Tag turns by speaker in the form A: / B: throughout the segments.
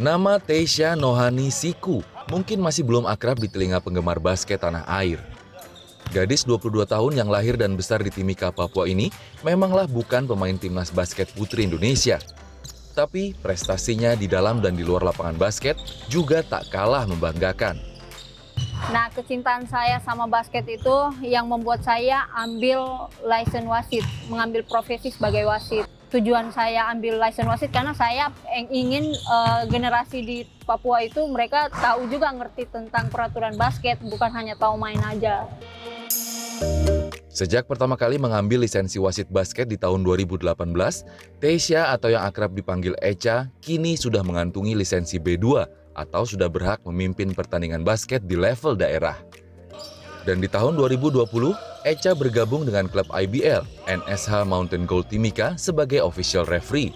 A: Nama Teisha Nohani Siku mungkin masih belum akrab di telinga penggemar basket tanah air. Gadis 22 tahun yang lahir dan besar di Timika, Papua ini memanglah bukan pemain timnas basket putri Indonesia. Tapi prestasinya di dalam dan di luar lapangan basket juga tak kalah membanggakan.
B: Nah, kecintaan saya sama basket itu yang membuat saya ambil license wasit, mengambil profesi sebagai wasit. Tujuan saya ambil license wasit karena saya ingin uh, generasi di Papua itu mereka tahu juga ngerti tentang peraturan basket, bukan hanya tahu main aja.
A: Sejak pertama kali mengambil lisensi wasit basket di tahun 2018, Teisha atau yang akrab dipanggil Echa kini sudah mengantungi lisensi B2 atau sudah berhak memimpin pertandingan basket di level daerah. Dan di tahun 2020, Echa bergabung dengan klub IBL, NSH Mountain Gold Timika sebagai official referee.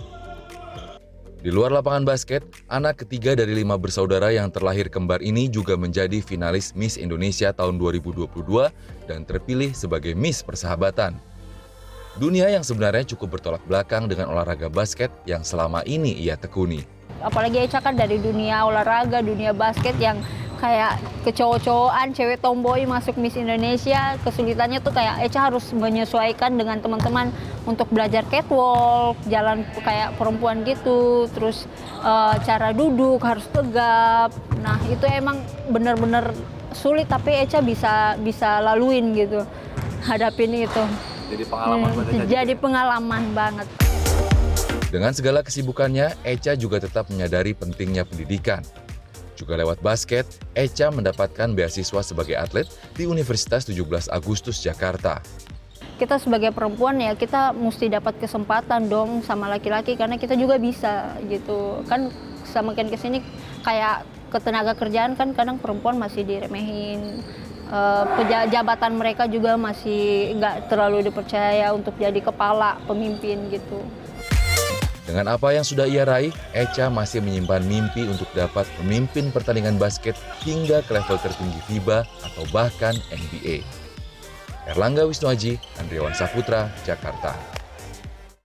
A: Di luar lapangan basket, anak ketiga dari lima bersaudara yang terlahir kembar ini juga menjadi finalis Miss Indonesia tahun 2022 dan terpilih sebagai Miss Persahabatan. Dunia yang sebenarnya cukup bertolak belakang dengan olahraga basket yang selama ini ia tekuni.
B: Apalagi Echa kan dari dunia olahraga, dunia basket yang kayak kecowok-cowokan, cewek tomboy masuk Miss Indonesia, kesulitannya tuh kayak Echa harus menyesuaikan dengan teman-teman untuk belajar catwalk, jalan kayak perempuan gitu, terus uh, cara duduk harus tegap. Nah, itu emang bener-bener sulit tapi Echa bisa bisa laluin gitu. Hadapin itu.
C: Jadi pengalaman hmm,
B: banget. Jadi pengalaman banget.
A: Dengan segala kesibukannya, Echa juga tetap menyadari pentingnya pendidikan. Juga lewat basket, Echa mendapatkan beasiswa sebagai atlet di Universitas 17 Agustus Jakarta.
B: Kita sebagai perempuan ya kita mesti dapat kesempatan dong sama laki-laki karena kita juga bisa gitu. Kan semakin ke sini kayak ketenaga kerjaan kan kadang perempuan masih diremehin. Uh, jabatan mereka juga masih nggak terlalu dipercaya untuk jadi kepala pemimpin gitu.
A: Dengan apa yang sudah ia raih, Echa masih menyimpan mimpi untuk dapat memimpin pertandingan basket hingga ke level tertinggi FIBA atau bahkan NBA. Erlangga Wisnuaji, Andriawan Saputra, Jakarta.